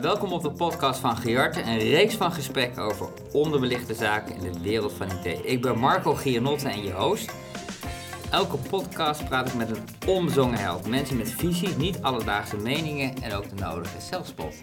Welkom op de podcast van Giarte, een reeks van gesprekken over onderbelichte zaken in de wereld van IT. Ik ben Marco Gianotte en je host. Elke podcast praat ik met een omzongen held. Mensen met visies, niet alledaagse meningen en ook de nodige zelfspot.